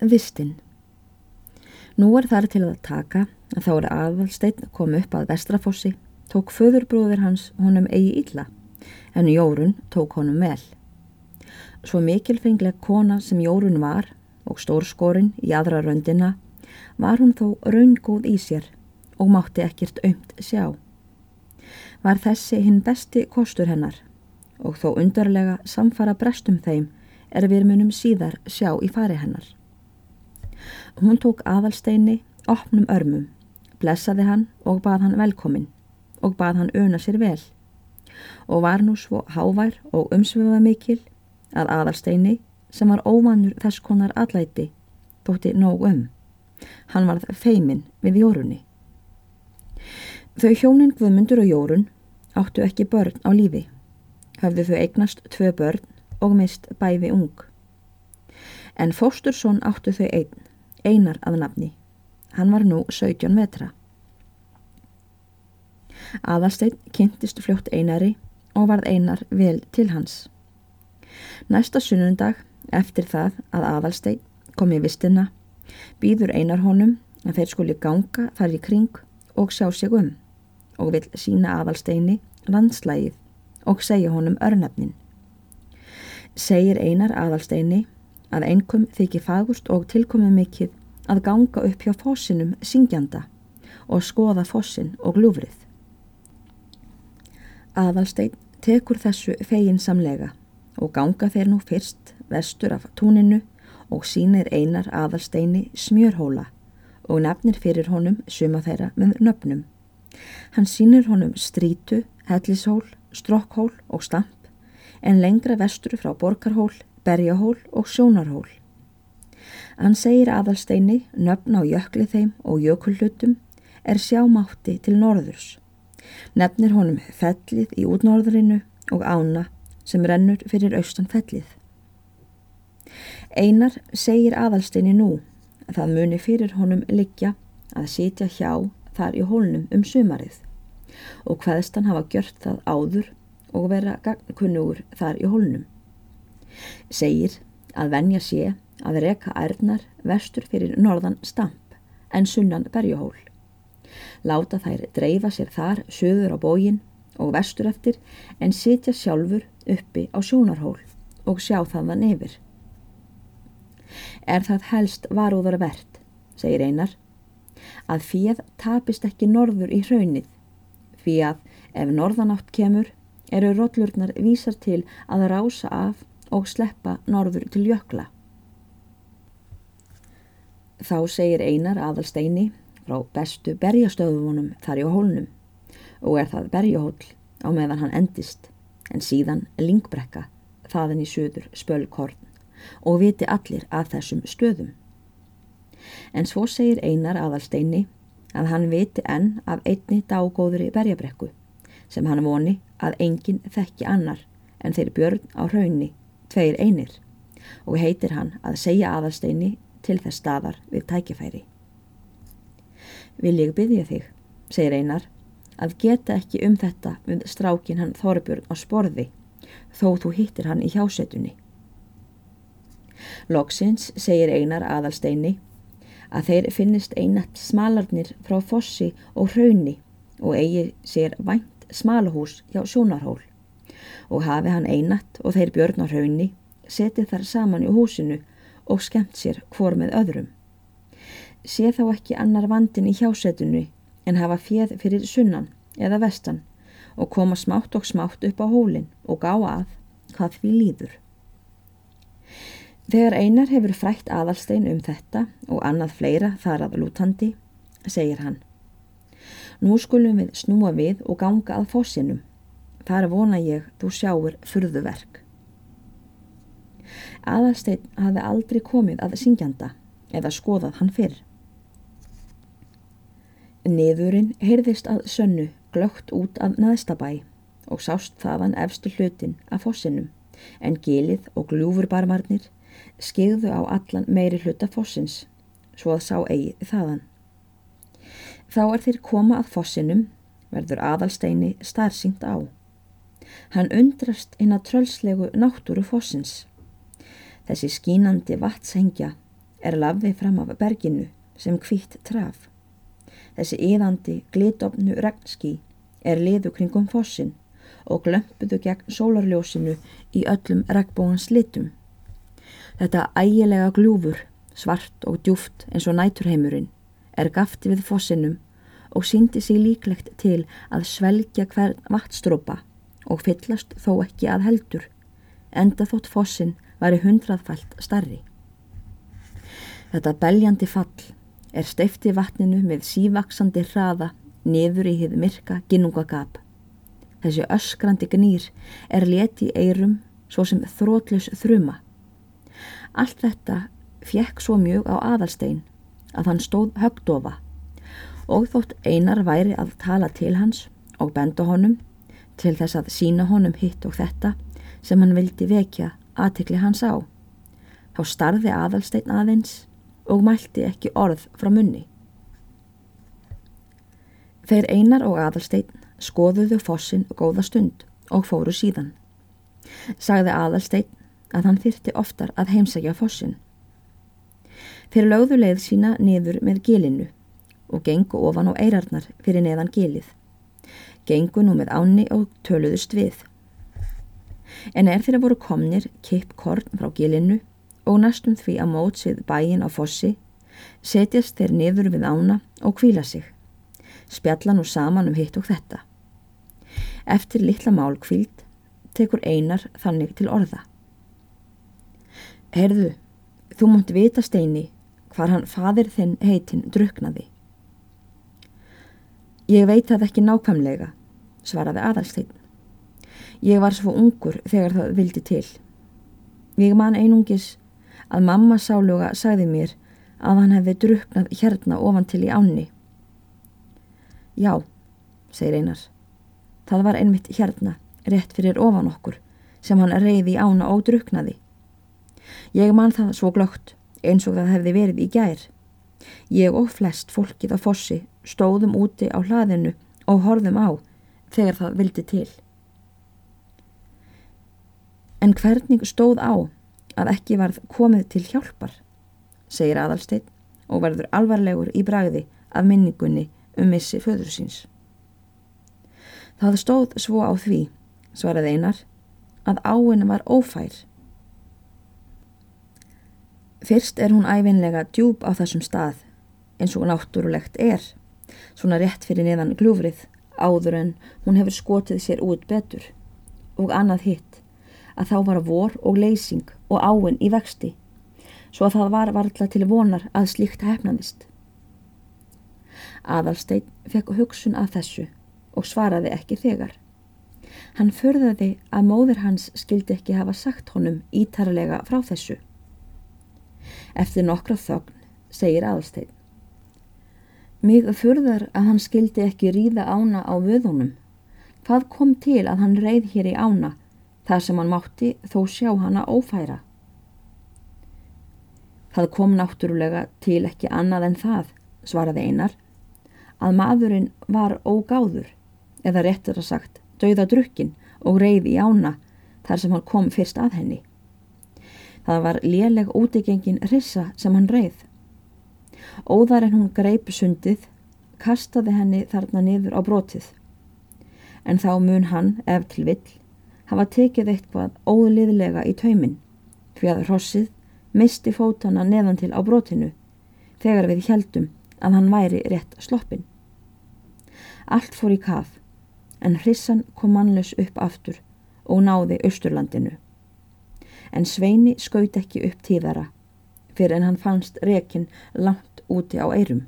Vistinn Nú er þar til að taka að þá er aðvalsteinn kom upp að vestrafossi, tók föðurbróðir hans honum eigi illa, en Jórun tók honum vel. Svo mikilfengleg kona sem Jórun var og stórskorinn í aðra röndina var hún þó raungóð í sér og mátti ekkert aumt sjá. Var þessi hinn besti kostur hennar og þó undarlega samfara brestum þeim er við munum síðar sjá í fari hennar. Hún tók aðalsteini opnum örmum, blessaði hann og bað hann velkomin og bað hann öna sér vel og var nú svo hávær og umsviða mikil að aðalsteini sem var óvanur þess konar allæti þótti nóg um. Hann varð feimin við jórunni. Þau hjónin Guðmundur og Jórun áttu ekki börn á lífi. Hafðu þau eignast tvö börn og mist bæfi ung. En fóstursson áttu þau einn, einar að nafni. Hann var nú 17 metra. Aðalstein kynntist fljótt einari og varð einar vel til hans. Næsta sunnundag, eftir það að Aðalstein kom í vistina, býður einar honum að þeir skuli ganga þar í kring og sjá sig um og vil sína Aðalsteini landslægið og segja honum örnefnin segir einar aðalsteini að einkum þykir fagust og tilkomið mikill að ganga upp hjá fossinum syngjanda og skoða fossin og glúfrið. Aðalstein tekur þessu fegin samlega og ganga þeir nú fyrst vestur af túninu og sínir einar aðalsteini smjörhóla og nefnir fyrir honum suma þeirra með nöfnum. Hann sínir honum strítu, hellishól, strokkhól og stamp en lengra vestur frá Borgarhól, Berjahól og Sjónarhól. Hann segir aðalsteini, nöfn á jökli þeim og jökullutum er sjámátti til norðurs. Nefnir honum fellið í útnorðurinu og ána sem rennur fyrir austan fellið. Einar segir aðalsteini nú að það muni fyrir honum liggja að sitja hjá þar í hólnum um sumarið og hvaðstan hafa gjört það áður og vera gagnkunnugur þar í hólnum. Segir að venja sé að reka ærnar vestur fyrir norðan stamp en sunnan berjuhól. Láta þær dreifa sér þar söður á bógin og vestur eftir en sitja sjálfur uppi á sjónarhól og sjá þaðan yfir. Er það helst varúðar verðt, segir einar, að fíð tapist ekki norður í hraunið, fyrir að ef norðanátt kemur eru rótlurnar vísar til að rása af og sleppa norður til jökla. Þá segir einar aðalsteini frá bestu berjastöðunum þar í hólnum og er það berjahól á meðan hann endist en síðan lingbrekka þaðan í söður spölkorn og viti allir að þessum stöðum. En svo segir einar aðalsteini að hann viti enn af einni dágóðri berjabrekku sem hann voni að enginn þekki annar en þeir björn á hraunni, tveir einir og heitir hann að segja aðalsteini til þess staðar við tækifæri. Vil ég byggja þig, segir einar, að geta ekki um þetta með strákin hann Þorbjörn á sporði þó þú hittir hann í hjásetunni. Loksins segir einar aðalsteini að þeir finnist einat smalarnir frá fossi og hraunni og eigi sér vænt smalahús hjá sjónarhól og hafi hann einatt og þeir björn á hraunni setið þar saman í húsinu og skemmt sér hvor með öðrum. Sé þá ekki annar vandin í hjásetinu en hafa fjöð fyrir sunnan eða vestan og koma smátt og smátt upp á hólinn og gá að hvað því líður. Þegar einar hefur frætt aðalstein um þetta og annað fleira þar að lútandi, segir hann Nú skulum við snúa við og ganga að fossinum. Þar vona ég þú sjáur fyrðuverk. Aðalsteinn hafi aldrei komið að syngjanda eða skoðað hann fyrr. Niðurinn heyrðist að sönnu glögt út af naðstabæ og sást þaðan efstu hlutin af fossinum en gilið og gljúfurbarmarnir skegðu á allan meiri hluta fossins svo að sá eigi þaðan. Þá er þeir koma að fossinum, verður aðalsteini starfsyngt á. Hann undrast að trölslegu náttúru fossins. Þessi skínandi vatshengja er lafið fram af berginu sem kvitt traf. Þessi yðandi glitofnu regnski er liðu kringum fossin og glömpuðu gegn sólarljósinu í öllum regnbóðans litum. Þetta ægilega gljúfur, svart og djúft eins og næturheimurinn, er gafti við fossinum og síndi sig líklegt til að svelgja hvern vatstrópa og fyllast þó ekki að heldur, enda þótt fossin væri hundraðfælt starri. Þetta beljandi fall er steifti vatninu með sívaksandi hraða niður í hið myrka ginnungagap. Þessi öskrandi gnýr er leti eirum svo sem þrótlus þruma. Allt þetta fjekk svo mjög á aðalstein að hann stóð högdofa og þótt einar væri að tala til hans og benda honum til þess að sína honum hitt og þetta sem hann vildi vekja aðtikli hans á. Þá starði aðalstein aðeins og mælti ekki orð frá munni. Þeir einar og aðalstein skoðuðu fossin góða stund og fóru síðan. Sagði aðalstein að hann þyrti oftar að heimsækja fossin. Þeir lögðu leið sína niður með gilinu og gengu ofan á eirarnar fyrir neðan gilið. Gengu nú með áni og töluðust við. En er þeirra voru komnir kipp korn frá gilinu og næstum því að mótsið bæin á fossi, setjast þeir niður við ána og kvíla sig. Spjalla nú saman um hitt og þetta. Eftir litla málkvíld tekur einar þannig til orða. Herðu, þú múnt vita steini hvar hann fadir þinn heitin druknaði. Ég veit það ekki nákvæmlega, svaraði aðalsteinn. Ég var svo ungur þegar það vildi til. Ég man einungis að mamma sáluga sagði mér að hann hefði druknað hérna ofan til í ánni. Já, segir einar. Það var einmitt hérna, rétt fyrir ofan okkur, sem hann reyði í ána og druknaði. Ég man það svo glögt, eins og það hefði verið í gær. Ég og flest fólkið á fossi stóðum úti á hlaðinu og horfum á þegar það vildi til. En hvernig stóð á að ekki varð komið til hjálpar, segir aðalsteinn og verður alvarlegur í bragði af minningunni um missi föður síns. Það stóð svo á því, svaraði einar, að áin var ófær. Fyrst er hún æfinlega djúb á þessum stað, eins og náttúrulegt er svona rétt fyrir neðan glúfrið áður en hún hefur skotið sér út betur og annað hitt að þá var vor og leysing og áinn í vexti svo að það var varðla til vonar að slíkt hefnaðist. Aðalstein fekk hugsun af þessu og svaraði ekki þegar. Hann förðaði að móður hans skildi ekki hafa sagt honum ítarlega frá þessu. Eftir nokkra þögn segir aðalstein Mig furðar að hann skildi ekki ríða ána á vöðunum. Hvað kom til að hann reið hér í ána þar sem hann mátti þó sjá hana ófæra? Það kom náttúrulega til ekki annað en það, svaraði einar, að maðurinn var ógáður, eða réttur að sagt, dauða drukkin og reið í ána þar sem hann kom fyrst að henni. Það var léleg útigengin rissa sem hann reið. Óðar en hún greip sundið, kastaði henni þarna niður á brotið. En þá mun hann, ef til vill, hafa tekið eitthvað óliðlega í tauminn, því að hrossið misti fótana neðan til á brotinu, þegar við heldum að hann væri rétt sloppin. Allt fór í kaf, en hrissan kom mannlaus upp aftur og náði austurlandinu. En Sveini skaut ekki upp tíðara, fyrir en hann fannst rekin langt úti á eirum.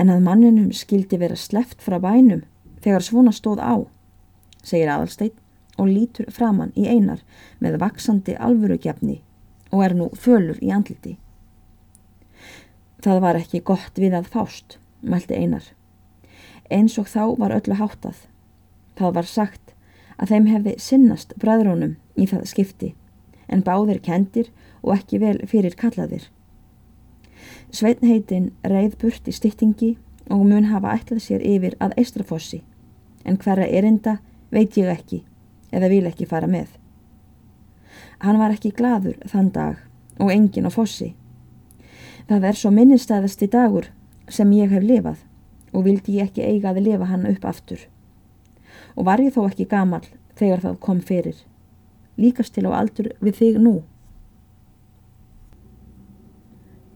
En að manninum skildi vera sleft frá bænum þegar svona stóð á, segir aðalsteit og lítur framann í einar með vaksandi alvörugjafni og er nú fölur í andliti. Það var ekki gott við að fást, mælti einar. Eins og þá var öllu háttað. Það var sagt að þeim hefði sinnast bræðrónum í það skipti en báðir kendir og ekki vel fyrir kallaðir. Sveitnheitin reið burt í styttingi og mun hafa ætlað sér yfir að Eistrafossi en hverja erinda veit ég ekki eða vil ekki fara með. Hann var ekki gladur þann dag og engin á fossi. Það er svo minnistæðasti dagur sem ég hef lifað og vildi ég ekki eiga að lifa hann upp aftur. Og var ég þó ekki gamal þegar það kom fyrir. Líkast til á aldur við þig nú.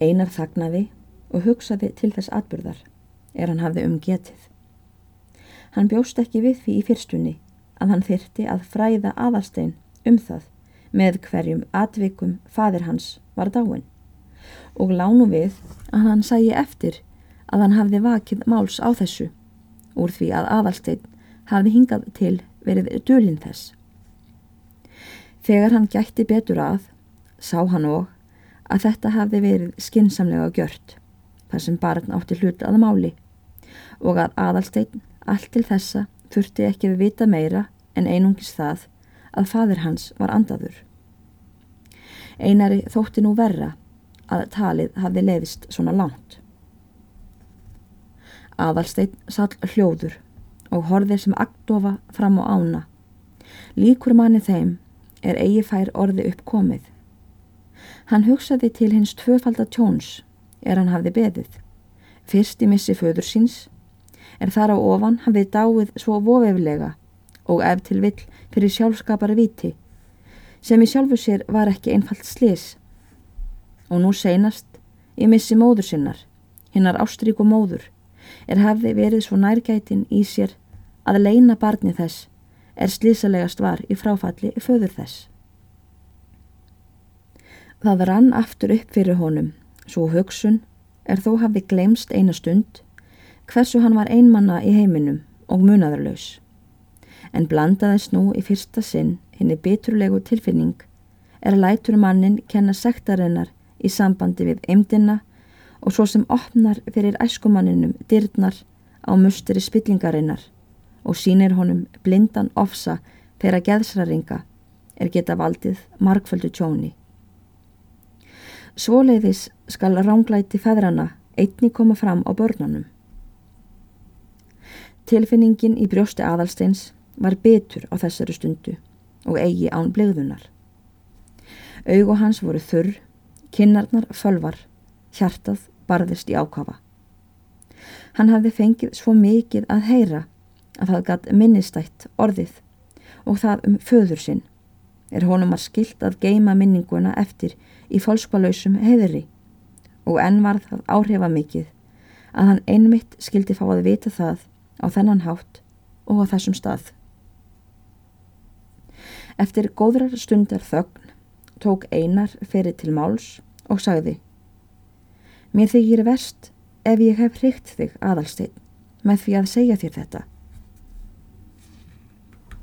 Einar þagnaði og hugsaði til þess atbyrðar er hann hafði um getið. Hann bjóst ekki við því í fyrstunni að hann þyrti að fræða aðalstein um það með hverjum atvikum fadir hans var dáin og lánu við að hann sægi eftir að hann hafði vakið máls á þessu úr því að aðalstein hafði hingað til verið dölinn þess. Þegar hann gætti betur að, sá hann og að þetta hafði verið skinsamlega gjört, þar sem barn átti hlut að máli og að aðalstein allt til þessa þurfti ekki við vita meira en einungis það að fadir hans var andaður. Einari þótti nú verra að talið hafði leiðist svona langt. Aðalsteinn sall hljóður og horðir sem agdofa fram á ána. Líkur manni þeim er eigi fær orði uppkomið. Hann hugsaði til hins tvöfalda tjóns er hann hafði beðið. Fyrst í missi föður síns er þar á ofan hafið dáið svo vofeflega og ef til vill fyrir sjálfskapari viti sem í sjálfu sér var ekki einfalt slis. Og nú seinast í missi móður sinnar, hinnar ástríku móður er hefði verið svo nærgætin í sér að leina barni þess er slísalegast var í fráfalli föður þess. Það rann aftur upp fyrir honum, svo hugsun er þó hafi glemst eina stund hversu hann var einmanna í heiminum og munaðurlaus. En blandaðist nú í fyrsta sinn henni biturlegu tilfinning er lætur mannin kenna sektarinnar í sambandi við eimdina og svo sem opnar fyrir æskumanninum dyrnar á musteri spillingarinnar og sínir honum blindan ofsa þeirra geðsraringa er geta valdið markföldu tjóni. Svoleiðis skal ránglæti feðrana einni koma fram á börnunum. Tilfinningin í brjósti aðalsteins var betur á þessari stundu og eigi án blegðunar. Augu hans voru þurr, kinnarnar fölvar, hjartað barðist í ákafa. Hann hafði fengið svo mikið að heyra að það gatt minnistætt orðið. Og það um föður sinn. Er honum að skilt að geima minninguna eftir í fólkspalausum heðri og enn var það áhrifa mikið að hann einmitt skildi fá að vita það á þennan hátt og á þessum stað. Eftir góðrar stundar þögn tók einar fyrir til máls og sagði Mér þykir verst ef ég hef hrygt þig aðalsteinn með því að segja þér þetta